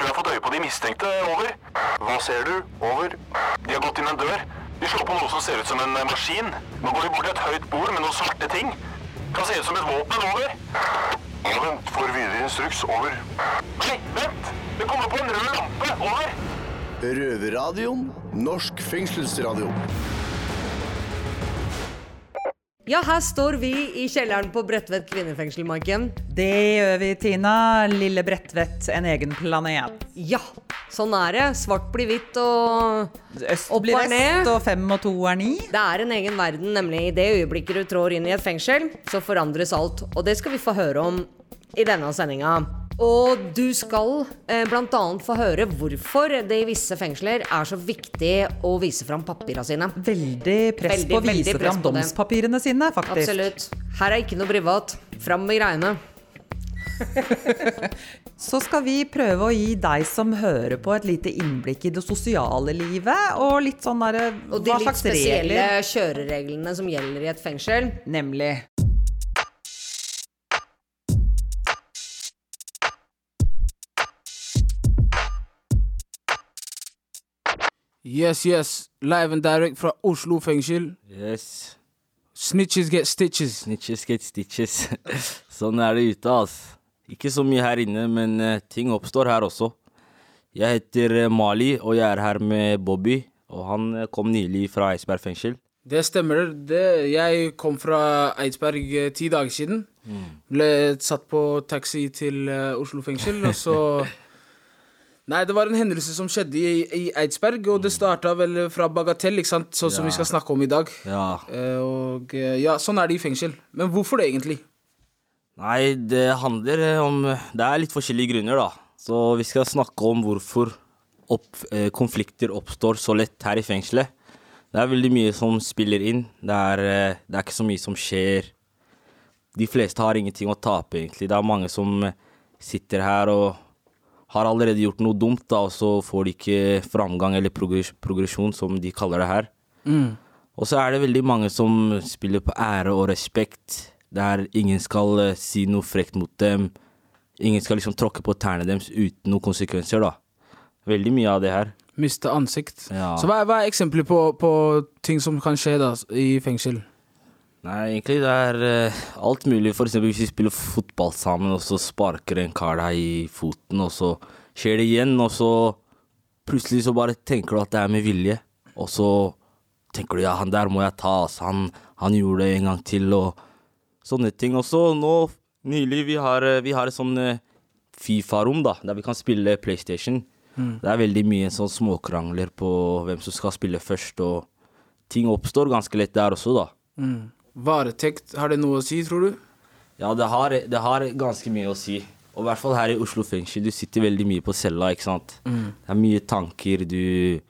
tror jeg har fått øye på de mistenkte. Over. Hva ser du? Over. De har gått inn en dør. De slår på noe som ser ut som en eh, maskin. Nå går de bort til et høyt bord med noen svarte ting. Kan se ut som et våpen. Over. Vent. Får videre instruks. Over. Nei, vent! Det kommer på en rød lampe. Over. Røverradioen. Norsk fengselsradio. Ja, her står vi i kjelleren på Bredtvet kvinnefengsel, Maiken. Det gjør vi, Tina. Lille Bredtvet, en egen planet. Ja, sånn er det. Svart blir hvitt og Øst Opp blir vest, og fem og to er ni. Det er en egen verden, nemlig. I det øyeblikket du trår inn i et fengsel, så forandres alt. Og det skal vi få høre om i denne sendinga. Og du skal eh, annet få høre hvorfor det i visse fengsler er så viktig å vise fram papirene sine. Veldig press Veldig, på å vise fram domspapirene sine, faktisk. Absolutt. Her er ikke noe privat. Fram med greiene. Så skal vi prøve å gi deg som hører på, et lite innblikk i det sosiale livet, og litt sånn derre Og de litt spesielle regler? kjørereglene som gjelder i et fengsel. Nemlig. Yes, yes. Live and direct fra Oslo fengsel. Yes. Snitches get stitches. Snitches get stitches. sånn er det ute, ass. Ikke så mye her inne, men eh, ting oppstår her også. Jeg heter eh, Mali, og jeg er her med Bobby. Og han eh, kom nylig fra Eidsberg fengsel. Det stemmer. Det, jeg kom fra Eidsberg ti dager siden. Ble satt på taxi til Oslo fengsel, og så Nei, det var en hendelse som skjedde i, i Eidsberg, og det starta vel fra bagatell, ikke sant, sånn som vi skal snakke om i dag. Ja. Eh, og eh, ja, sånn er det i fengsel. Men hvorfor det, egentlig? Nei, det handler eh, om Det er litt forskjellige grunner, da. Så vi skal snakke om hvorfor opp, konflikter oppstår så lett her i fengselet. Det er veldig mye som spiller inn. Det er, det er ikke så mye som skjer. De fleste har ingenting å tape, egentlig. Det er mange som sitter her og har allerede gjort noe dumt, da, og så får de ikke framgang eller progres progresjon, som de kaller det her. Og så er det veldig mange som spiller på ære og respekt, der ingen skal eh, si noe frekt mot dem. Ingen skal liksom tråkke på tærne deres uten noen konsekvenser, da. Veldig mye av det her. Miste ansikt. Ja. Så hva, er- hva er eksempler på, på ting som kan skje da i fengsel? Nei, egentlig det er uh, alt mulig. For eksempel hvis vi spiller fotball sammen, og så sparker en kar deg i foten, og så skjer det igjen, og så plutselig så bare tenker du at det er med vilje, og så tenker du ja, han der må jeg ta, altså. Han, han gjorde det en gang til, og sånne ting. Og så nå nylig, vi har, eh, vi har et sånn eh, Fifa-rom, da, der vi kan spille PlayStation. Det er veldig mye sånn småkrangler på hvem som skal spille først, og ting oppstår ganske lett der også, da. Varetekt, har det noe å si, tror du? Ja, det har, det har ganske mye å si. Og i hvert fall her i Oslo fengsel, du sitter veldig mye på cella, ikke sant. Det er mye tanker, du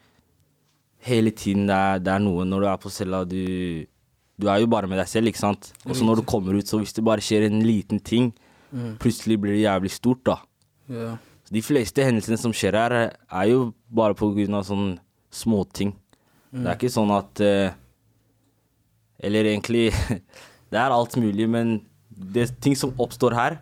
Hele tiden det er, det er noe når du er på cella, du Du er jo bare med deg selv, ikke sant. Og så når du kommer ut, så hvis det bare skjer en liten ting, plutselig blir det jævlig stort, da. Ja. Så de fleste hendelsene som skjer her, er jo bare på grunn av sånne småting. Det er ikke sånn at eh, Eller egentlig Det er alt mulig, men det, ting som oppstår her,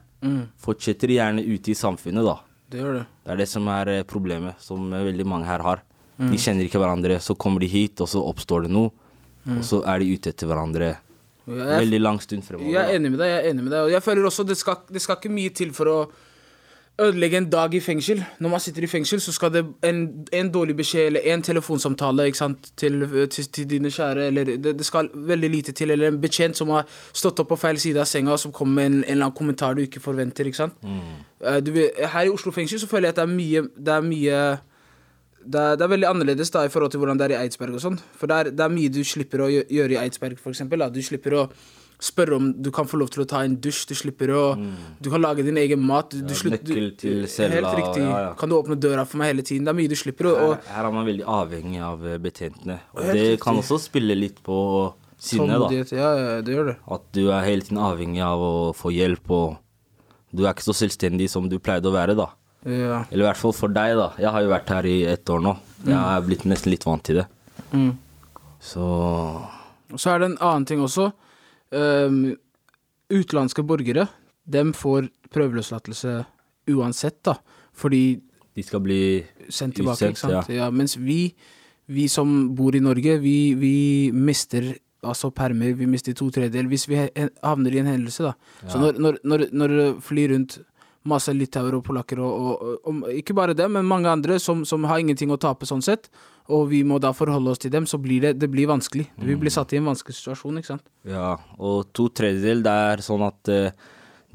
fortsetter gjerne ute i samfunnet, da. Det gjør det. Det er det som er eh, problemet, som eh, veldig mange her har. De kjenner ikke hverandre, så kommer de hit, og så oppstår det noe. Og så er de ute etter hverandre veldig lang stund fremover. jeg er enig med deg. jeg er enig med deg Og jeg føler også det skal, det skal ikke mye til for å ødelegge en dag i fengsel. Når man sitter i fengsel, så skal det en, en dårlig beskjed eller en telefonsamtale til, til, til dine kjære eller det, det skal veldig lite til. Eller en betjent som har stått opp på feil side av senga, som kommer med en, en eller annen kommentar du ikke forventer. ikke sant? Eh, du, her i Oslo fengsel så føler jeg at det er mye Det er mye det er, det er veldig annerledes da i forhold til hvordan det er i Eidsberg og sånn. For det er, mye du slipper å gjøre i Eidsberg, eksempel. Du slipper å spørre om du kan få lov til å ta en dusj. Du slipper å Du kan lage din egen mat. Du, Ja, slutt- nøkkel til cella, Helt riktig. ja, ja. Kan du åpne døra for meg hele tiden? Det er mye du slipper. Og, Her, her er man veldig avhengig av eh, betjentene. Og det riktig. kan også spille litt på sinnet, da. Ja, det gjør det. At du er hele tiden avhengig av å få hjelp, og du er ikke så selvstendig som du pleide å være, da. Ja. Eller i hvert fall for deg, da. Jeg har jo vært her i ett år nå. Jeg er blitt nesten litt vant til det. Mm. Så Og så er det en annen ting også. Um, utenlandske borgere, dem får prøveløslatelse uansett, da. Fordi de skal bli sendt tilbake. Utsendt, ikke sant? Ja. mens vi, vi som bor i Norge, vi, vi mister altså permer, vi mister to tredjedeler hvis vi havner i en hendelse. da. Så når, når, når, når flyr rundt masse litauere og polakker, og, og, og, ikke bare det, men mange andre som, som har ingenting å tape sånn sett, og vi må da forholde oss til dem, så blir det, det blir vanskelig. Vi blir satt i en vanskelig situasjon, ikke sant. Ja, og to tredjedel, det er sånn at uh,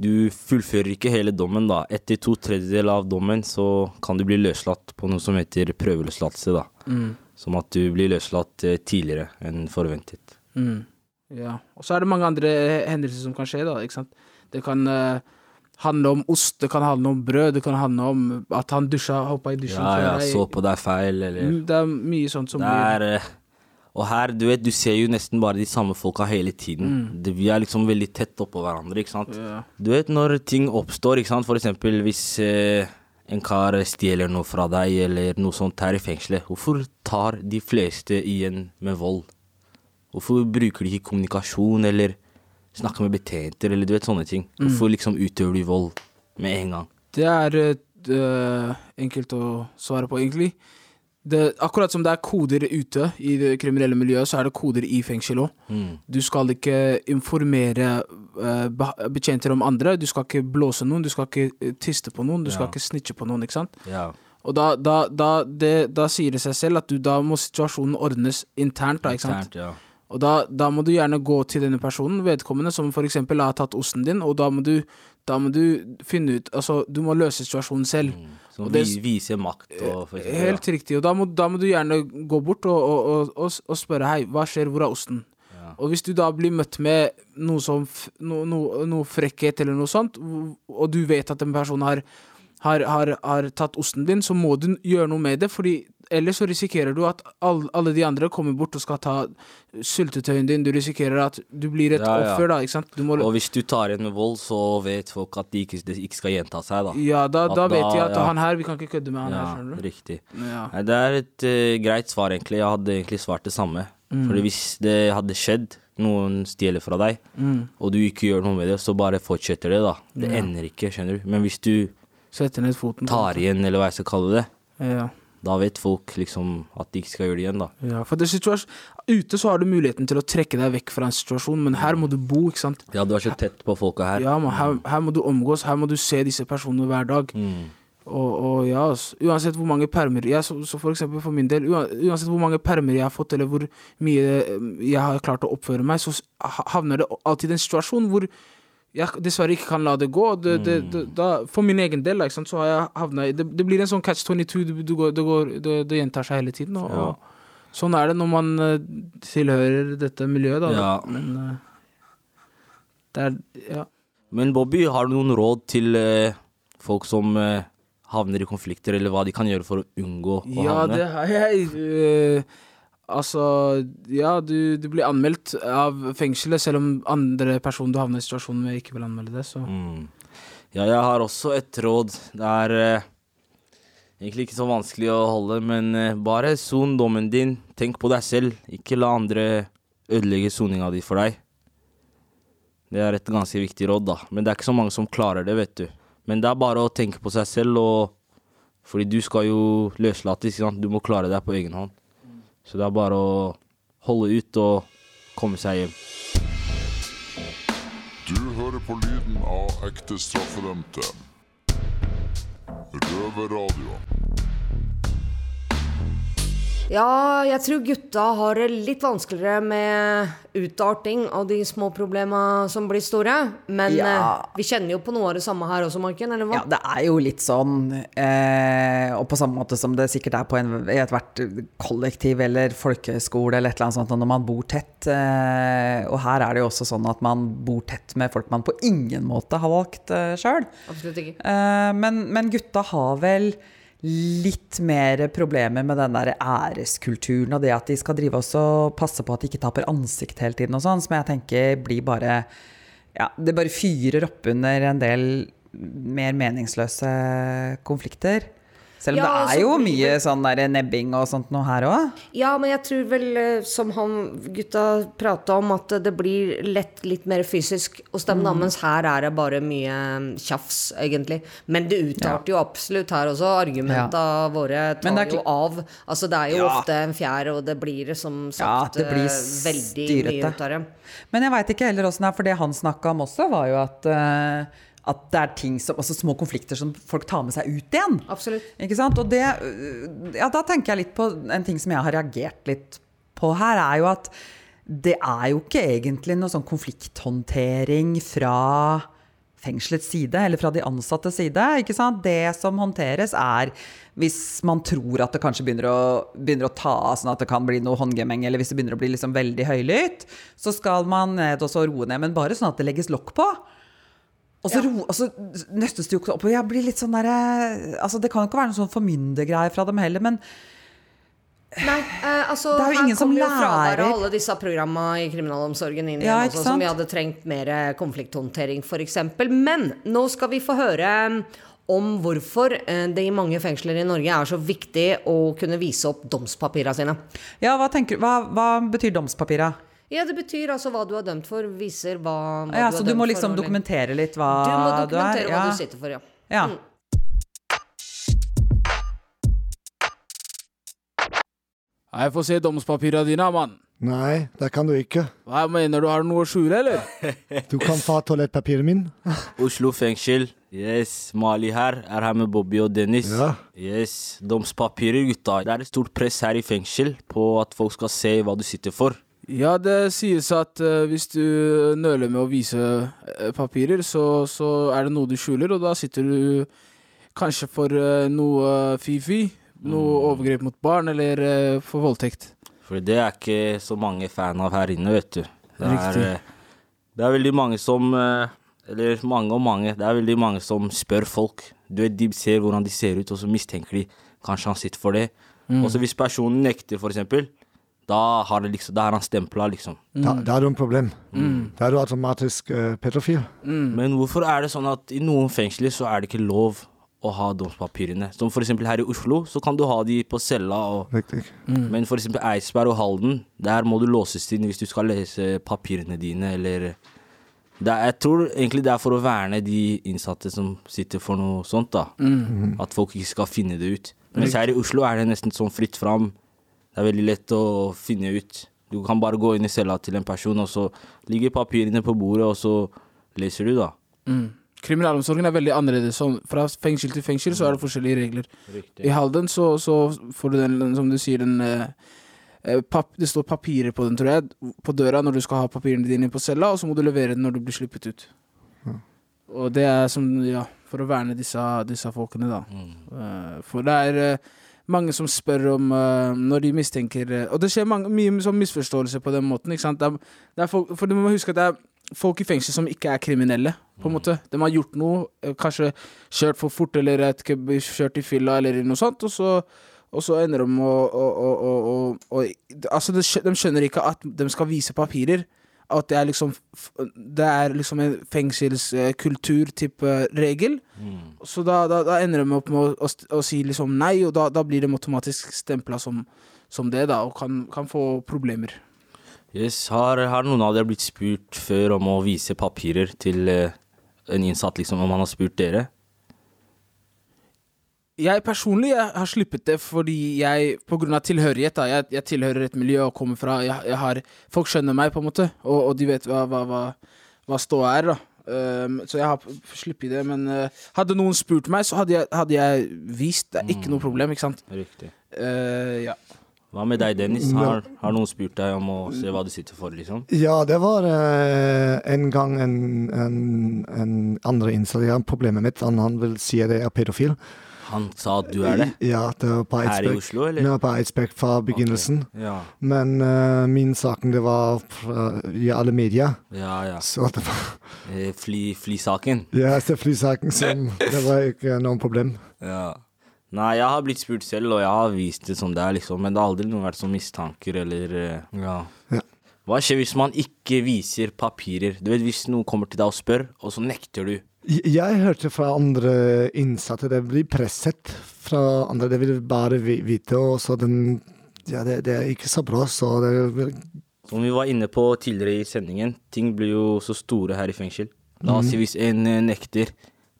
du fullfører ikke hele dommen, da. Etter to tredjedel av dommen så kan du bli løslatt på noe som heter prøveløslatelse, da. Som at du blir løslatt eh, tidligere enn forventet. Mm. Ja. Og så er det mange andre hendelser som kan skje, da. ikke sant? Det kan eh, handle om ost, det kan handle om brød, det kan handle om at han dusja, hoppa i dusjen Ja, ja, jeg så på deg feil, eller Mm, Det er mye sånt som Det er eh, Og her, du vet, du ser jo nesten bare de samme folka hele tiden. Det, vi er liksom veldig tett oppå hverandre, ikke sant. Mm. Ja. Du vet når ting oppstår, ikke sant. For eksempel hvis eh, en kar stjeler noe fra deg, eller noe sånt her i fengselet. Hvorfor tar de fleste igjen med vold? Hvorfor bruker de ikke kommunikasjon, eller snakker med betjenter, eller du vet sånne ting? Hvorfor liksom utøver du vold med en gang? Det er uh, enkelt å svare på, egentlig. Det, akkurat som det er koder ute i det kriminelle miljøet, så er det koder i fengsel òg. Mm. Du skal ikke informere uh, betjenter om andre. Du skal ikke blåse noen, du skal ikke tiste på noen, du skal ikke snitche på noen. ikke sant? Ja. Og da, da, da, det, da sier det seg selv at du, da må situasjonen ordnes internt. da, ikke sant? Internt, ja. Og da, da må du gjerne gå til denne personen, vedkommende, som for eksempel har tatt osten din, og da må du, da må du finne ut Altså, du må løse situasjonen selv. Som Og det- vi, viser makt og for eksempel, Helt riktig. Og da må, da må du gjerne gå bort og, og, og, og, spørre hei, hva skjer, hvor er osten? Og hvis du da blir møtt med noe som no, no, noe frekkhet eller noe sånt, og- og du vet at en person har, har, har, har tatt osten din, så må du gjøre noe med det, fordi ellers så risikerer du at all, alle de andre kommer bort og skal ta syltetøyen din. Du risikerer at du blir et Ja, ja. offer, da, ikke sant? Du må, Og hvis du tar igjen med vold, så vet folk at de ikke, de ikke skal gjenta seg, da. ja, da, da vet de at ja. han her, vi kan ikke kødde med han her, skjønner du? riktig. Det er et uh, greit svar, egentlig. Jeg hadde egentlig svart det samme. Mm. Fordi hvis det hadde skjedd, noen stjeler fra deg, Mm. og du ikke gjør noe med det, så bare fortsetter det, da. Det ender ikke, skjønner du. Men hvis du Sette ned foten. tar igjen, eller hva jeg skal kalle det, Ja. da vet folk liksom at de ikke skal gjøre det igjen, da. Ja, for det Ute så har du muligheten til å trekke deg vekk fra en situasjon, men her må du bo, ikke sant. Ja, du er så tett på folka her. Ja, men her, her må du omgås, her må du se disse personene hver dag. Mm. Og, og ja, uansett hvor mange permer jeg, så, så for eksempel for min del, uansett hvor mange permer jeg har fått, eller hvor mye eh, jeg har klart å oppføre meg, så havner det alltid en situasjon hvor jeg dessverre ikke kan la det gå. Det, det, det, da, for min egen del, sant, så har jeg havna i det, det blir en sånn catch 22, du, du går, det, går, det, det gjentar seg hele tiden. Og, Ja. og sånn er det når man eh, tilhører dette miljøet, da. Ja. Men eh, det er Ja. Men Bobby, har du noen råd til eh, folk som eh, havner i konflikter, eller hva de kan gjøre for å unngå å Ja, havne? det har jeg. Eh, altså, ja, du, du blir anmeldt av fengselet, selv om andre personer du havner i situasjonen med, ikke vil anmelde det. Så Mm. Ja, jeg har også et råd. Det er eh, egentlig ikke så vanskelig å holde, men eh, bare son dommen din. Tenk på deg selv. Ikke la andre ødelegge soninga di for deg. Det er et ganske viktig råd, da. Men det er ikke så mange som klarer det, vet du. Men det er bare å tenke på seg selv, og fordi du skal jo løslates, ikke sant. Du må klare deg på egen hånd. Så det er bare å holde ut og komme seg hjem. Du hører på lyden av ekte straffedømte. Røverradio. Ja, jeg tror gutta har det litt vanskeligere med utarting av de små problema som blir store. Men Ja. eh, vi kjenner jo på noe av det samme her også, Marken, eller hva? Ja, det er jo litt sånn, eh, og på samme måte som det sikkert er på en, i ethvert kollektiv eller folkehøyskole eller et eller annet sånt, når man bor tett. Eh, og her er det jo også sånn at man bor tett med folk man på ingen måte har valgt eh, sjøl. Eh, men, men gutta har vel litt mer problemer med den der æreskulturen og det at de skal drive også og passe på at de ikke taper ansikt hele tiden og sånn, som jeg tenker blir bare Ja, det bare fyrer opp under en del mer meningsløse konflikter. Selv om Ja, det er jo mye sånn der nebbing og sånt noe her òg. Ja, men jeg tror vel, eh, som han gutta prata om, at det blir lett litt mer fysisk hos dem, Mm. Mens her er det bare mye mm, tjafs, egentlig. Men det utarter jo absolutt her også. Argumenta våre tar jo av. Altså, det er jo Ja. ofte en fjær, og det blir som sagt blir eh, veldig mye ut av det. Men jeg veit ikke heller åssen det er, for det han snakka om også, var jo at eh, at det er ting som, altså små konflikter som folk tar med seg ut igjen. Absolutt. Ikke sant? Og det, ja, da tenker jeg litt på en ting som jeg har reagert litt på her, er jo at det er jo ikke egentlig noe sånn konflikthåndtering fra fengselets side, eller fra de ansattes side. ikke sant? Det som håndteres, er hvis man tror at det kanskje begynner å, begynner å ta av, sånn at det kan bli noe håndgemeng, eller hvis det begynner å bli liksom veldig høylytt, så skal man ned og så roe ned, men bare sånn at det legges lokk på. Og så, ro, og så nøstes det jo ikke opp. Jeg blir litt sånn der, altså Det kan jo ikke være noen sånn formyndergreie fra dem heller, men Nei, eh, altså Det er jo ingen som kommer jo fraværet lærer. av alle disse programma i kriminalomsorgen inn igjen Ja, også, som vi hadde trengt mer konflikthåndtering, f.eks. Men nå skal vi få høre mm, om hvorfor eh, det i mange fengsler i Norge er så viktig å kunne vise opp domspapirene sine. ja, hva, tenker, hva, hva betyr domspapira? Ja, det betyr altså hva du er dømt for, viser hva, hva Ja, du så er du må liksom for, dokumentere litt hva Du må du er? dokumentere hva du sitter for, ja. Ja. Jeg får se domspapirene dine, mann. Nei, det kan du ikke. Hva mener du, har du noe å skjule, eller? Du kan få toalettpapiret min. Oslo fengsel. Yes, Mali her er her med Bobby og Dennis. Ja. Yes, Domspapirer, gutta. Det er et stort press her i fengsel på at folk skal se hva du sitter for. Ja, det sies at uh, hvis du nøler med å vise uh, papirer, så, så er det noe du skjuler, og da sitter du kanskje for uh, noe fy-fy. Noe overgrep mot barn, eller for voldtekt. For det er ikke så mange fan av her inne, vet du. Det er, det er veldig mange som Eller mange og mange. Det er veldig mange som spør folk. Du vet, De ser hvordan de ser ut, og så mistenker de kanskje han sitter for det. Og så hvis personen nekter, for eksempel, da har, det liksom, da er han stempla, liksom. Da, da er du en problem. Da er du automatisk uh, pedofil. Men hvorfor er det sånn at i noen fengsler så er det ikke lov å ha domspapirene? Som for eksempel her i Oslo, så kan du ha de på cella. Og, Riktig. Men for eksempel Eidsberg og Halden, der må du låses inn hvis du skal lese papirene dine, eller det er, Jeg tror egentlig det er for å verne de innsatte som sitter for noe sånt, da. At folk ikke skal finne det ut. Mens her i Oslo er det nesten sånn fritt fram. Det er veldig lett å finne ut. Du kan bare gå inn i cella til en person, og så ligger papirene på bordet, og så leser du, da. Mm. Kriminalomsorgen er veldig annerledes. Sånn, fra fengsel til fengsel så er det forskjellige regler. I Halden så, så får du den, som du sier, den eh, eh, pap Det står papirer på den, tror jeg, på døra når du skal ha papirene dine på cella, og så må du levere den når du blir sluppet ut. Og det er som, ja, for å verne disse, disse folkene, da. Mm. for det er eh, mange som spør om uh, når de mistenker eh, Og det skjer mange, mye sånn misforståelse på den måten. ikke sant? Det er, det er folk, for du må huske at det er folk i fengsel som ikke er kriminelle. på en måte. De har gjort noe, eh, kanskje kjørt for fort eller et, kjørt i fylla eller noe sånt, og så, og så ender de å å- å- å- å- å- Altså, de de skjønner ikke at de skal vise papirer. At det er liksom Det er liksom en fengselskultur-type regel. Så da, da, da ender de opp med å, å, å si liksom nei, og da, da blir de automatisk stempla som, som det, da, og kan, kan få problemer. Yes, har, har noen av dere blitt spurt før om å vise papirer til eh, en innsatt, liksom, om han har spurt dere? Jeg personlig jeg har sluppet det fordi jeg, på grunn av tilhørighet, da, jeg, jeg tilhører et miljø og kommer fra jeg, jeg har, Folk skjønner meg, på en måte, og, og de vet hva, hva, hva, hva ståa er, da. Um, så jeg har sluppet det, men uh, hadde noen spurt meg, så hadde jeg, hadde jeg vist. Det er ikke noe problem, ikke sant. Riktig. Uh, ja. Hva med deg, Dennis? Har, har noen spurt deg om å se hva du sitter for, liksom? Ja, det var eh, en gang en, en, en andre innsatt. Jeg har problemet mitt. Han, han vil si at jeg er pedofil. Han sa at du er det? Ja, det var på Her i Oslo, eller? Ja, på Eidsberg fra begynnelsen. Ja. Men uh, min saken, det var fra, i alle medier. Ja, ja. Så det var Eh, Fly, flysaken? Ja, det er flysaken som Det var ikke noe problem. Ja. Nei, jeg har blitt spurt selv, og jeg har vist det som det er, liksom. Men det har aldri vært sånn mistanker, eller eh, Ja. Ja. Hva skjer hvis man ikke viser papirer? Du vet, Hvis noen kommer til deg og spør, og så nekter du. Jeg hørte fra andre innsatte det blir presset fra andre. Det vil bare vite, og så den Ja, det, det er ikke så bra, så det Som vi var inne på tidligere i sendingen, ting blir jo så store her i fengsel. La oss si hvis en eh, nekter,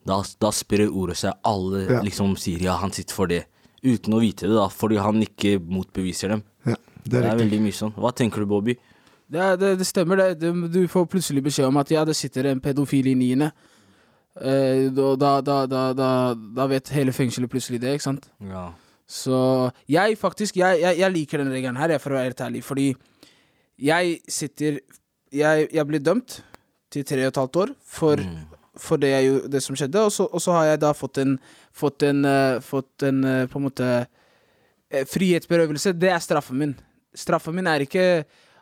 da, da sprer ordet seg. Alle Ja. liksom sier ja, han sitter for det. Uten å vite det, da, fordi han ikke motbeviser dem. Ja, det Det er er veldig mye sånn. Hva tenker du, Bobby? Det, det, det stemmer, det. Du, får plutselig beskjed om at ja, det sitter en pedofil i niende. Eh, da, da, da, da, vet hele fengselet plutselig det, ikke sant? Ja. Så jeg faktisk Jeg, jeg, jeg liker denne regelen her, for å være helt ærlig. Fordi jeg sitter Jeg, jeg ble dømt til tre og et halvt år for, for det, det som skjedde. Og så, og så har jeg da fått en Fått en, uh, fått en uh, på en måte uh, Frihetsberøvelse. Det er straffen min. Straffen min er ikke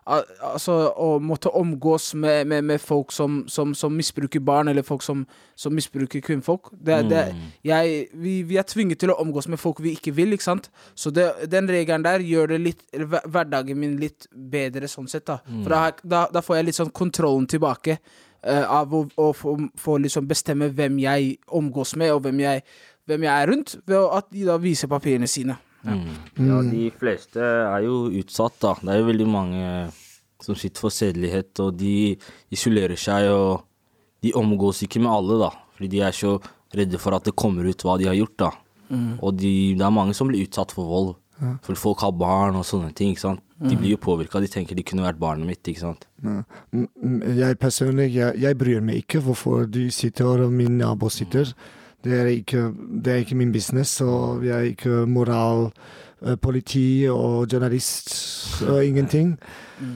Altså å måtte omgås med, med, med folk som, som, som misbruker barn, eller folk som, som misbruker kvinnfolk. Det, mm. det, jeg, vi, vi er tvunget til å omgås med folk vi ikke vil, ikke sant. Så det, den regelen der gjør det litt hverdagen min litt bedre sånn sett, da. For da, da, da får jeg litt sånn kontrollen tilbake. Uh, av å, å få, få liksom bestemme hvem jeg omgås med, og hvem jeg, hvem jeg er rundt, ved å- at de da viser papirene sine. Ja, de fleste er jo utsatt, da. Det er jo veldig mange som sitter for sedelighet, og de isolerer seg, og de omgås ikke med alle, da. Fordi de er så redde for at det kommer ut hva de har gjort, da. Og de, det er mange som blir utsatt for vold. For folk har barn og sånne ting, ikke sant. De blir jo påvirka, de tenker de kunne vært barnet mitt, ikke sant. Mm, mm, Jeg personlig, jeg, jeg bryr meg ikke hvorfor du sitter og min nabo sitter. Det er ikke, det er ikke min business, og jeg er ikke moral, eh, politi og journalist og ingenting.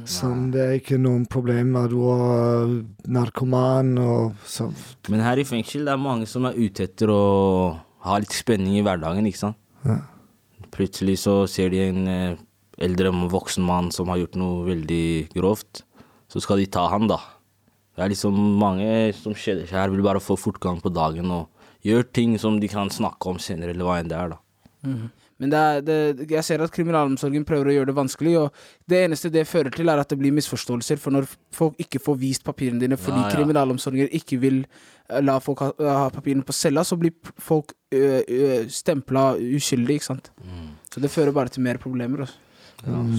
Så det er ikke noen problem at du er narkoman og sånn. Men her i fengsel det er mange som er ute etter å ha litt spenning i hverdagen, ikke sant. Ja. Plutselig så ser de en eh, eldre voksen mann som har gjort noe veldig grovt. Så skal de ta han, da. Det er liksom mange som kjeder seg her, vil bare få fortgang på dagen og gjør ting som de kan snakke om senere, eller hva enn det er, da. Men det er, det, jeg ser at kriminalomsorgen prøver å gjøre det vanskelig, og det eneste det fører til, er at det blir misforståelser. For når folk ikke får vist papirene dine fordi Ja, ja. kriminalomsorgen ikke vil eh, la folk ha, ha papirene på cella, så blir folk uh, stempla uskyldig, ikke sant. Så det fører bare til mer problemer. Også.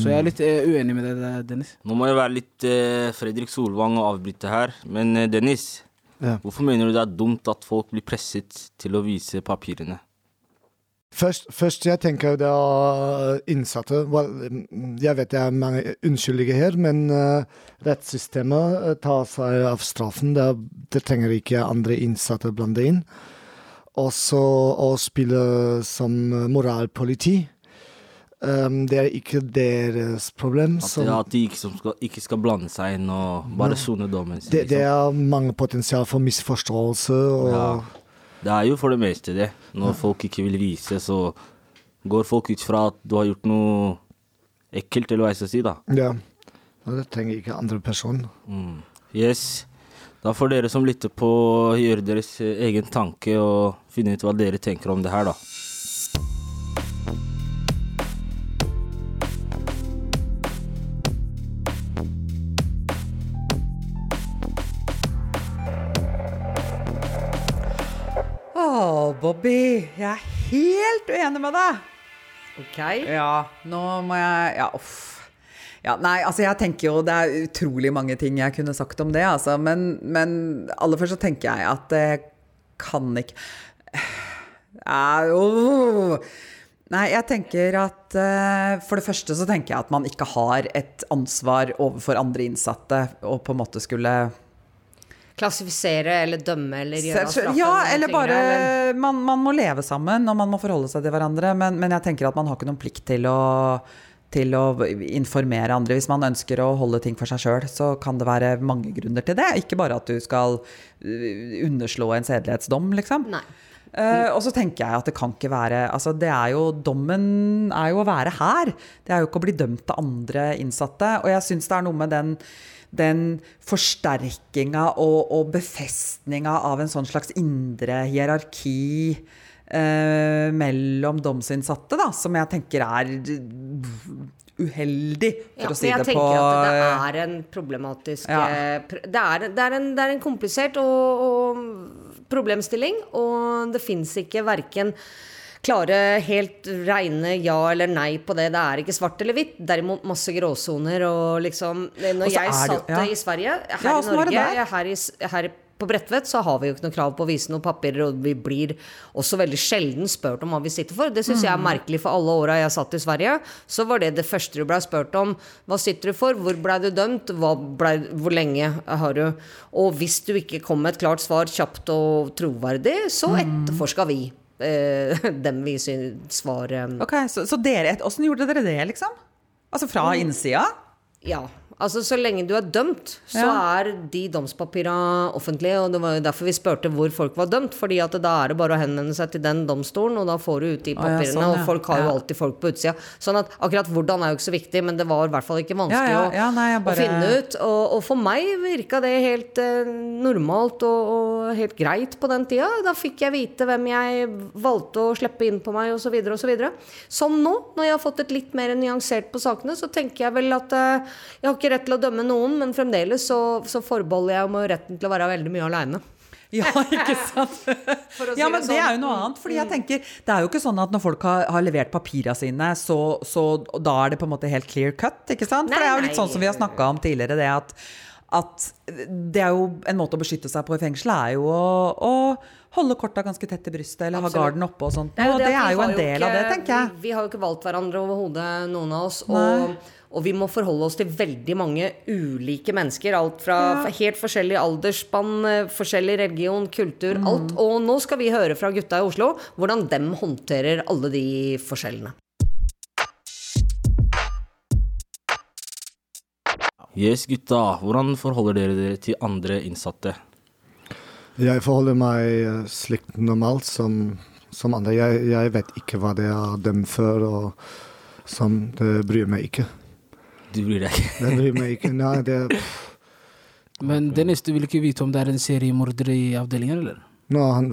Så jeg er litt eh, uenig med deg, Dennis. Nå må jeg være litt eh, Fredrik Solvang og avbryte her, men Dennis. Ja. Hvorfor mener du det er dumt at folk blir presset til å vise papirene? Først, først jeg tenker det er innsatte. Mm, jeg vet det er mange unnskyldige her, men eh, rettssystemet eh, tar seg av straffen. Det, det trenger ikke andre innsatte blande inn. Også å spille som moralpoliti. Um, det er ikke deres problem. At, som- at de ikke, skal, ikke skal blande seg inn og bare sone dommen sin. det, det liksom. er mange potensial for misforståelse. Og, Ja. Det er jo for det meste det. Når folk ikke vil vise, så går folk ut fra at du har gjort noe ekkelt, eller hva jeg skal si, da. ja. Og det trenger ikke andre person. Mm. Yes. Da får dere som lytter på gjøre deres egen tanke og finne ut hva dere tenker om det her, da. Bobby, jeg er helt uenig med deg. Ok. Ja, nå må jeg Ja, uff. Ja, nei, altså jeg tenker jo Det er utrolig mange ting jeg kunne sagt om det, altså. Men, men aller først så tenker jeg at det kan ikke jo. Nei, jeg tenker at uh, For det første så tenker jeg at man ikke har et ansvar overfor andre innsatte og på en måte skulle Klassifisere eller dømme eller gjøre straffen Ja, eller bare eller- man, man må leve sammen, og man må forholde seg til hverandre. Men, men jeg tenker at man har ikke noen plikt til å, til å informere andre. Hvis man ønsker å holde ting for seg sjøl, så kan det være mange grunner til det. Ikke bare at du skal uh, underslå en sedelighetsdom, liksom. Nei. Uh, og så tenker jeg at det kan ikke være Altså, det er jo Dommen er jo å være her. Det er jo ikke å bli dømt av andre innsatte. Og jeg syns det er noe med den den forsterkinga og, og befestninga av en sånn slags indre hierarki eh, mellom domsinnsatte, da, som jeg tenker er uheldig, for Ja, å si jeg det på tenker at det er en problematisk Ja. eh, det, er, det, er en, det er en komplisert og, og problemstilling, og det fins ikke verken klare, helt reine ja eller nei på det. Det er ikke svart eller hvitt. Derimot masse gråsoner og liksom Når jeg det satt ja. i Sverige, her Ja, i det Norge, her, i, her på Bredtvet så har vi jo ikke noe krav på å vise noen papirer, og vi blir også veldig sjelden spurt om hva vi sitter for. Det syns jeg er Mm. merkelig, for alle åra jeg satt i Sverige, så var det det første du blei spurt om. Hva sitter du for? Hvor blei du dømt? Ble, hvor lenge har du? Og hvis du ikke kom med et klart svar kjapt og troverdig, så Mm. etterforska vi. Eh, dem vi syns var eh, Ok, Så, så dere, åssen gjorde dere det, liksom? Altså fra Mm. innsida? Ja. Altså, så lenge du er dømt, så Ja. er de domspapirene offentlige. Og det var jo derfor vi spurte hvor folk var dømt. Fordi at da er det bare å henvende seg til den domstolen, og da får du ut de ja, papirene. sånn, ja. Og folk har jo alltid folk på utsida. Sånn at akkurat hvordan er jo ikke så viktig, men det var i hvert fall ikke vanskelig Ja, ja, å- ja, nei, bare- å finne ut. Og, og for meg virka det helt eh, normalt og, og helt greit på den tida. Da fikk jeg vite hvem jeg valgte å slippe inn på meg, osv. osv. Som nå, når jeg har fått et litt mer nyansert på sakene, så tenker jeg vel at eh, jeg har ikke rett til å dømme noen, men fremdeles så, så forbeholder jeg meg retten til å være veldig mye aleine. Ja, ikke sant? si ja, men det sånn. er jo noe annet. Fordi jeg tenker, Det er jo ikke sånn at når folk har, har levert papirene sine, så, så da er det på en måte helt clear cut. ikke sant? For Nei, det er jo nei. litt sånn som vi har snakka om tidligere, det at, at det er jo en måte å beskytte seg på i fengsel, er jo å, å holde korta ganske tett til brystet, eller ha garden oppe og sånt. Det er jo, det det er jo en del av det, tenker jeg. Vi, har jo ikke valgt hverandre overhodet, noen av oss. Nei. Og, vi må forholde oss til veldig mange ulike mennesker. Alt fra Ja. helt forskjellig aldersspann, eh, forskjellig religion, kultur, Mm. alt. Og nå skal vi høre fra gutta i Oslo hvordan dem håndterer alle de forskjellene. Yes, gutta. Hvordan forholder dere dere til andre innsatte? Jeg forholder meg eh, slik normalt som, som andre. Jeg, jeg vet ikke hva det er dem før, og som det bryr meg ikke. Du bryr deg ikke? Det bryr meg ikke. Nei, det Men Dennis, du vil ikke vite om det er en seriemorder i avdelingen, eller? Nå, han,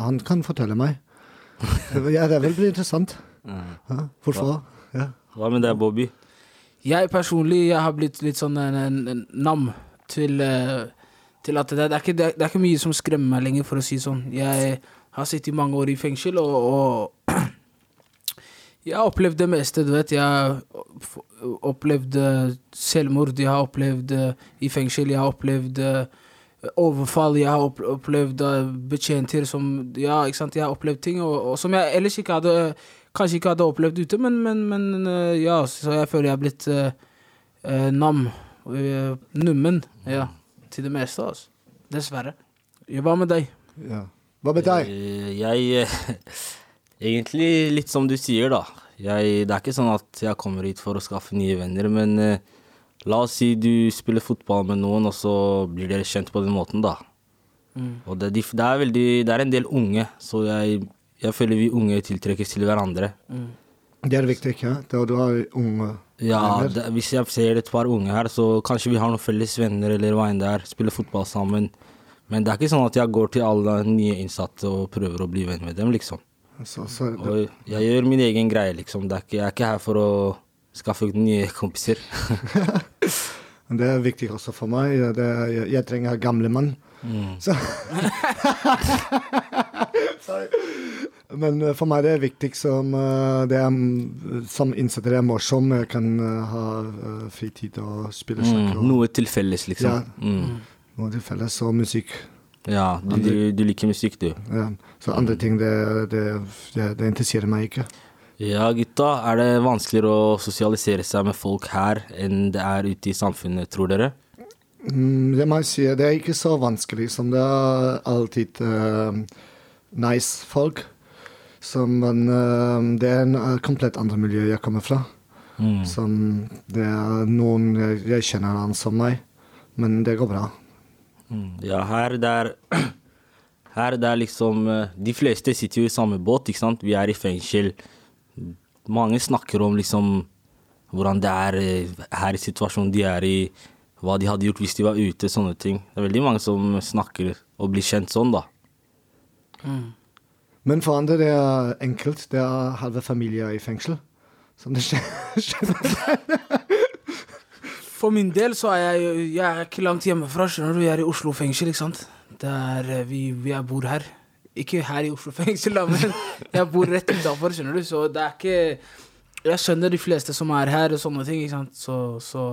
han kan fortelle meg. Ja, det vil bli interessant. Ja, hvorfor? Ja. Hva med deg, Bobby? Jeg personlig jeg har blitt litt sånn en, en, en nam til, eh, til at det, det, er ikke, det, er- det er ikke mye som skremmer meg lenger, for å si sånn. Jeg har sittet mange år i fengsel, og, og jeg har opplevd det meste, du vet. Jeg har opplevd eh, selvmord, jeg har opplevd eh, i fengsel, jeg har opplevd eh, overfall, jeg har opplevd betjenter som Ja, ikke sant, jeg har opplevd ting og, og som jeg ellers ikke hadde Kanskje ikke hadde opplevd ute, men, men, men ja, så jeg føler jeg har blitt eh, nam. Uh, nummen, ja, til det meste, altså. Dessverre. Hva med deg? ja. Hva med deg? Uh, Jeg eh, Egentlig litt som du sier, da. Jeg, det er ikke sånn at jeg kommer hit for å skaffe nye venner, men eh, la oss si du spiller fotball med noen, og så blir dere kjent på den måten, da. Og det, det er veldig Det er en del unge, så jeg, jeg føler vi unge tiltrekkes til hverandre. Det er viktig, ja. Da du har unge Ja, venner. det, hvis jeg ser et par unge her, så kanskje vi har noen felles venner eller hva enn det er, spiller fotball sammen. Men det er ikke sånn at jeg går til alle nye innsatte og prøver å bli venn med dem, liksom. Så, så, det, jeg gjør min egen greie, liksom. Det er ikke, jeg er ikke her for å skaffe nye kompiser. det er viktig også for meg. Det, jeg, jeg trenger gamle mann. Så. Men eh, for meg det er viktig som eh, det er, mm, Som innsatte det er morsom. Jeg kan eh, ha fritid og spille sjakk. Mm, noe til felles, liksom. Ja. Mm. noe til felles, og musikk. Ja, du, du, du liker musikk, du. Ja. Så andre ting, det, det, det, det interesserer meg ikke. Ja, gutta. Er det vanskeligere å sosialisere seg med folk her enn det er ute i samfunnet, tror dere? Mm, det må jeg si, det er ikke så vanskelig som det er alltid uh, nice folk. Som men uh, det er en uh, komplett andre miljø jeg kommer fra. Mm. Som det er noen jeg, jeg kjenner han som meg, men det går bra. Mm. Ja, her det er Her det er liksom eh, De fleste sitter jo i samme båt, ikke sant. Vi er i fengsel. Mange snakker om liksom hvordan det er eh, her i situasjonen de er i, hva de hadde gjort hvis de var ute, sånne ting. Det er veldig mange som snakker og blir kjent sånn, da. Men for andre det er enkelt. Det er halve familier i fengsel. Som det skjer. For min del så er jeg, jeg er ikke langt hjemmefra, skjønner du. Jeg er i Oslo fengsel, ikke sant. Det er eh, Vi, vi jeg bor her. Ikke her i Oslo fengsel, da, men jeg bor rett utafor, skjønner du. Så det er ikke Jeg skjønner de fleste som er her og sånne ting, ikke sant. Så, så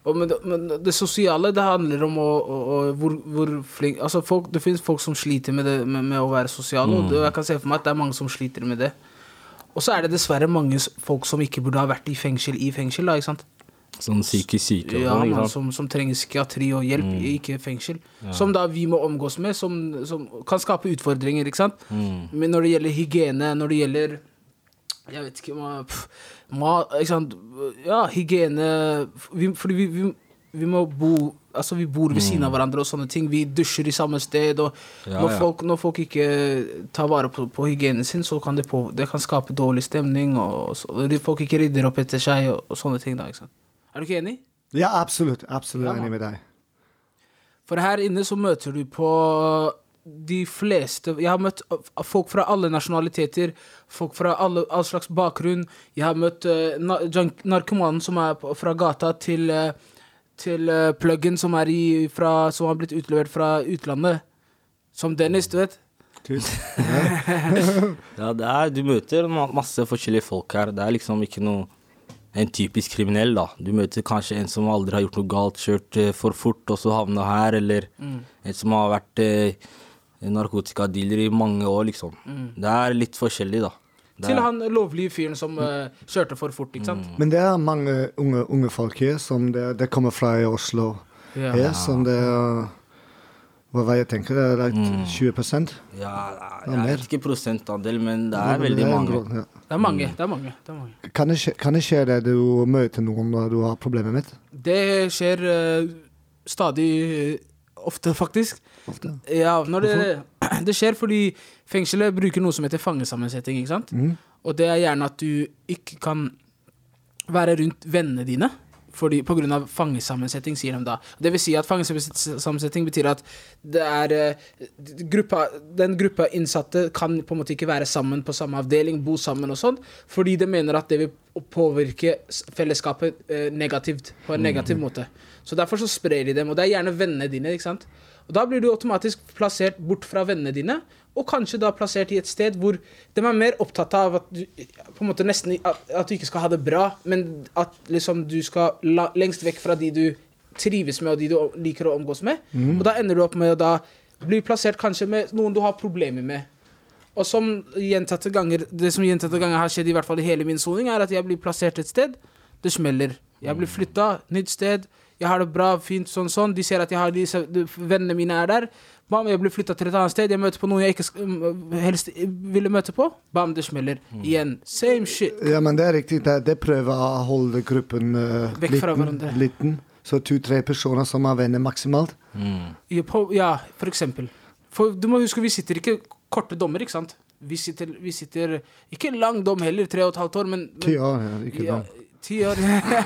og men, det, men det sosiale, det handler om å, å, å hvor, hvor flink Altså, folk, det finnes folk som sliter med, det, med, med å være sosiale, og det, jeg kan se for meg at det er mange som sliter med det. Og så er det dessverre mange folk som ikke burde ha vært i fengsel i fengsel, da, ikke sant. Sånn psykisk syke Ja, sånn, man, som, som trenger psykiatri og hjelp, ikke fengsel. Som da vi må omgås med, som, som kan skape utfordringer, ikke sant. Men når det gjelder hygiene, når det gjelder Jeg vet ikke hva pff, ma, ikke sant. Ja, hygiene vi, Fordi vi, vi, vi må bo Altså, vi bor ved siden av hverandre og sånne ting. Vi dusjer i samme sted. Og Ja, når. Folk, når folk ikke tar vare på, på hygienen sin, så kan det, på, det kan skape dårlig stemning. Og, så, og folk ikke rydder opp etter seg og, og sånne ting. da, ikke sant? Er du ikke enig? Ja, absolutt. Absolutt Ja, enig med deg. For her inne så møter du på de fleste Jeg har møtt folk fra alle nasjonaliteter, folk fra alle, all slags bakgrunn. Jeg har møtt uh, narkomanen som er fra gata, til, uh, til uh, pluggen som, er i, fra, som har blitt utlevert fra utlandet. Som Dennis, du vet. Tusen. Ja, det er, du møter masse forskjellige folk her. Det er liksom ikke noe en typisk kriminell, da. Du møter kanskje en som aldri har gjort noe galt, kjørt eh, for fort og så havna her, eller en som har vært eh, narkotikadealer i mange år, liksom. Det er litt forskjellig, da. Det Til er- han lovlige fyren som eh, kjørte for fort, ikke sant? Men det er mange unge, unge folk her som det, det kommer fra i Oslo. Ja. Her, som det er Hva var jeg tenker, det er like 20 Ja, jeg mer. vet ikke prosentandel, men det er veldig det er mange. grunn, ja. Det er mange. det er mange, det er mange. Kan det, skje, kan det skje det du møter noen når du har problemer med? Det skjer uh, stadig uh, ofte, faktisk. Ofte. Ja, når det, det skjer fordi fengselet bruker noe som heter fangesammensetning, ikke sant? Og det er gjerne at du ikke kan være rundt vennene dine. Fordi, på grunn av fangesammensetning, sier de da. Det vil si at fangesammensetning betyr at det er eh, gruppa, Den gruppa innsatte kan på en måte ikke være sammen på samme avdeling, bo sammen og sånn, fordi de mener at det vil påvirke fellesskapet eh, negativt, på en negativ måte. Så derfor så sprer de dem, og det er gjerne vennene dine, ikke sant. Og da blir du automatisk plassert bort fra vennene dine, og kanskje da plassert i et sted hvor de er mer opptatt av at du på en måte nesten at, at du ikke skal ha det bra, men at liksom du skal la, lengst vekk fra de du trives med, og de du liker å omgås med. Og da ender du opp med å da bli plassert kanskje med noen du har problemer med. Og som gjentatte ganger, det som gjentatte ganger har skjedd, i hvert fall i hele min soning, er at jeg blir plassert et sted. Det smeller. Jeg blir flytta, nytt sted. Jeg har det bra, fint, sånn, sånn. De ser at jeg har disse, de, vennene mine er der. Bam, jeg blir flytta til et annet sted. Jeg møter på noen jeg ikke sk- mm, helst ville møte på. Bam, det smeller. Igjen. Same shit. Ja, men det er riktig. Det, det prøver å holde gruppen uh, Vekk fra liten, hverandre. liten. Så to-tre personer som er venner maksimalt. Ja, på, ja, for eksempel. For du må huske, vi sitter ikke korte dommer, ikke sant? Vi sitter, vi sitter Ikke lang dom heller, tre og et halvt år, men, men Ti år. Ja, ikke Ja, år.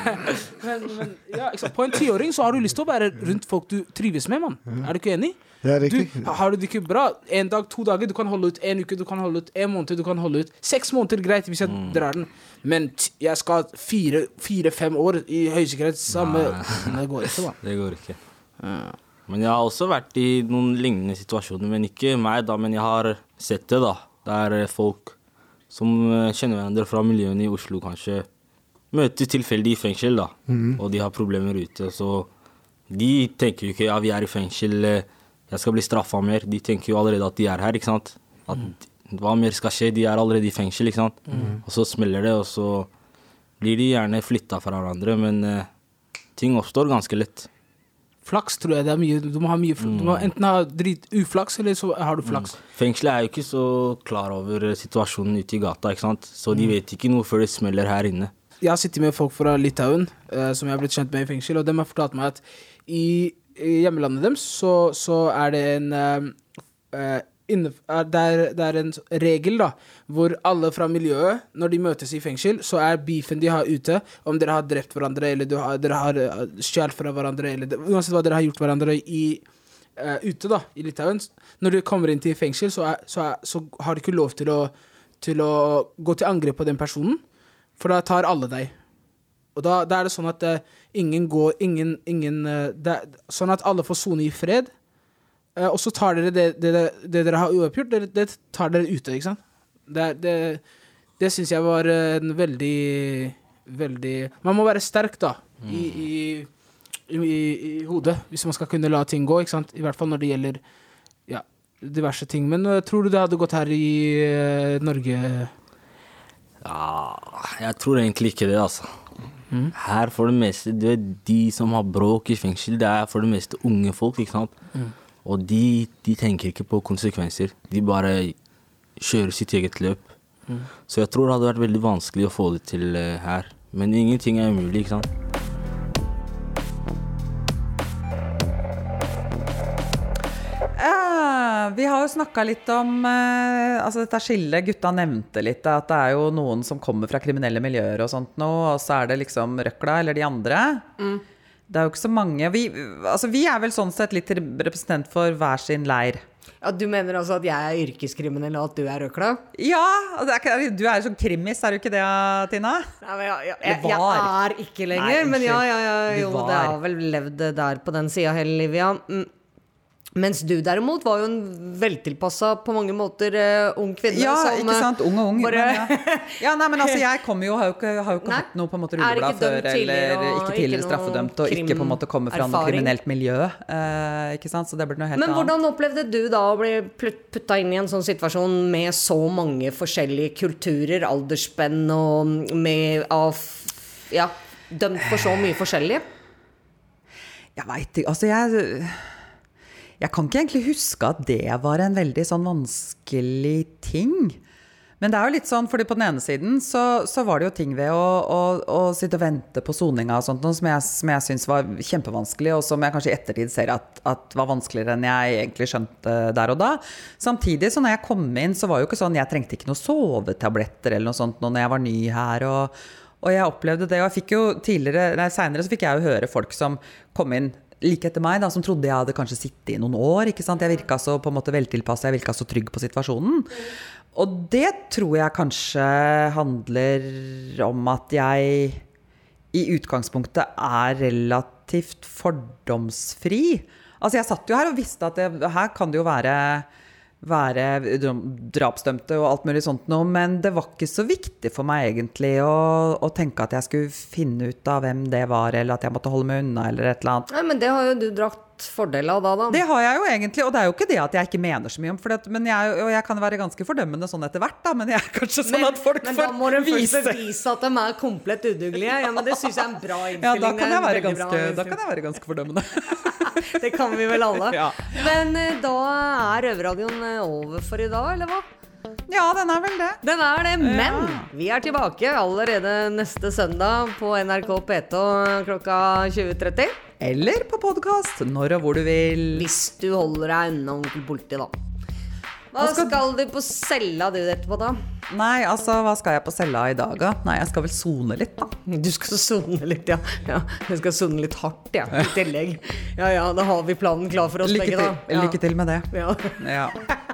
men, men ja, ikke sant? På en tiåring så har du lyst til å være rundt folk du trives med, mann. Er du ikke enig? Ja, Du, riktig. har du det ikke bra en dag, to dager, du kan holde ut en uke, du kan holde ut en måned, du kan holde ut seks måneder, greit, hvis jeg drar den. Men t jeg skal fire-fem år i høysikkerhet. samme Det går ikke, da. Det går ikke. Men jeg har også vært i noen lignende situasjoner, men ikke meg, da, men jeg har sett det, da. Der er folk som eh, kjenner hverandre fra miljøene i Oslo, kanskje møtes tilfeldig i fengsel, da. Og de har problemer ute, så de tenker jo ikke ja, vi er i fengsel, eh, jeg skal bli straffa mer. De tenker jo allerede at de er her, ikke sant. At hva mer skal skje? De er allerede i fengsel, ikke sant. Og så smeller det, og så blir de gjerne flytta fra hverandre, men eh, ting oppstår ganske lett. Flaks tror jeg det er mye. Du må ha mye mm. Du må enten ha drit uflaks, eller så har du flaks. Fengselet er jo ikke så klar over situasjonen ute i gata, ikke sant. Så de vet ikke noe før det smeller her inne. Jeg har sittet med folk fra Litauen eh, som jeg har blitt kjent med i fengsel, og de har fortalt meg at i hjemlandet deres så, så er det en er, det, er, det er en regel da hvor alle fra miljøet, når de møtes i fengsel, så er beefen de har ute, om dere har drept hverandre eller har, dere har stjålet fra hverandre, eller uansett hva dere har gjort hverandre i uh, ute da, i Litauen Når du kommer inn til fengsel, så, er, så, er, så har du ikke lov til å, til å gå til angrep på den personen, for da tar alle deg. Og da, da er det sånn at uh, ingen går Ingen, ingen uh, er Sånn at alle får sone i fred. Uh, og så tar dere det, det, det, det dere har uoppgjort, det, det tar dere ute, ikke sant? Det, det, det syns jeg var en veldig Veldig Man må være sterk, da, i, i, i, i hodet, hvis man skal kunne la ting gå, ikke sant? I hvert fall når det gjelder ja, diverse ting. Men tror du det hadde gått her i Norge? Ja, jeg tror egentlig ikke det, altså. Her for det meste, du vet, de som har bråk i fengsel, det er for det meste unge folk, ikke sant. Og de, de tenker ikke på konsekvenser. De bare kjører sitt eget løp. Så jeg tror det hadde vært veldig vanskelig å få det til eh, her. Men ingenting er umulig, ikke sant. Vi har jo snakka litt om eh, altså dette skillet. Gutta nevnte litt at det er jo noen som kommer fra kriminelle miljøer og sånt nå, og så er det liksom røkla eller de andre. Det er jo ikke så mange. Vi, altså, vi er vel sånn sett litt representant for hver sin leir. Ja, Du mener altså at jeg er yrkeskriminell, og at du er røkla? Ja! er du er jo sånn krimis, er du ikke det, Tina? Nei, men ja, ja, jeg, jeg er ikke lenger, Nei, men ja, ja, ja, jo, det har vel levd der på den sida hele livet, ja. Mens du derimot var jo en veltilpassa, på mange måter, uh, ung kvinne. Ja, som, ikke sant? Ung og ung. bare- Men ja. ja, nei, men altså, jeg kommer jo, har jo ikke, har jo ikke hatt noe på en måte rulleblad før, eller ikke tidligere straffedømt, og ikke på en måte kommer fra noe kriminelt miljø. Uh, ikke sant? Så det blir noe helt Men annet. hvordan opplevde du da å bli putta inn i en sånn situasjon med så mange forskjellige kulturer, aldersspenn og med av Ja, dømt for så mye forskjellig? Jeg veit ikke. Altså, jeg Jeg kan ikke egentlig huske at det var en veldig sånn vanskelig ting. Men det er jo litt sånn, fordi på den ene siden så, så var det jo ting ved å, å, å sitte og vente på soninga og sånt som jeg, som jeg syns var kjempevanskelig, og som jeg kanskje i ettertid ser at, at var vanskeligere enn jeg egentlig skjønte der og da. Samtidig, så når jeg kom inn, så var jo ikke sånn Jeg trengte ikke noen sovetabletter eller noe sånt nå når jeg var ny her. og og jeg opplevde det, og jeg fikk jo tidligere, nei, senere så fikk jeg jo høre folk som kom inn like etter meg, da, som trodde jeg hadde kanskje sittet i noen år. ikke sant? Jeg virka så på en måte veltilpassa, jeg virka så trygg på situasjonen. Og det tror jeg kanskje handler om at jeg i utgangspunktet er relativt fordomsfri. Altså jeg satt jo her og visste at det, her kan det jo være være drapsdømte og alt mulig sånt noe, men det var ikke så viktig for meg egentlig å, å tenke at jeg skulle finne ut av hvem det var, eller at jeg måtte holde meg unna, eller et eller annet. Nei, men det har jo du drakt fordel av da, da. Det har jeg jo egentlig, og det er jo ikke det at jeg ikke mener så mye om det, men jeg, og jeg kan være ganske fordømmende sånn etter hvert, da, men jeg er kanskje sånn at folk men da får må de først vise bevise at de er komplett udugelige. Ja, men Det syns jeg er en bra ja, da kan, jeg være ganske, da kan jeg være ganske fordømmende. Det kan vi vel alle. Ja. Men eh, da er Røverradioen eh, over for i dag, eller hva? Ja, den er vel det. Den er det, men Ja. vi er tilbake allerede neste søndag på NRK P2 klokka 20.30. Eller på podkast, når og hvor du vil. Hvis du holder deg unna onkel politi, da. Hva skal- skal du på cella du etterpå, da? Nei, altså, hva skal jeg på cella i dag, da? Nei, jeg skal vel sone litt, da. Du skal sone litt, ja. ja. Jeg skal sone litt hardt, ja. I tillegg. Ja ja, da har vi planen klar for oss Lykke begge, til, da. Ja. lykke til med det. Ja. Ja.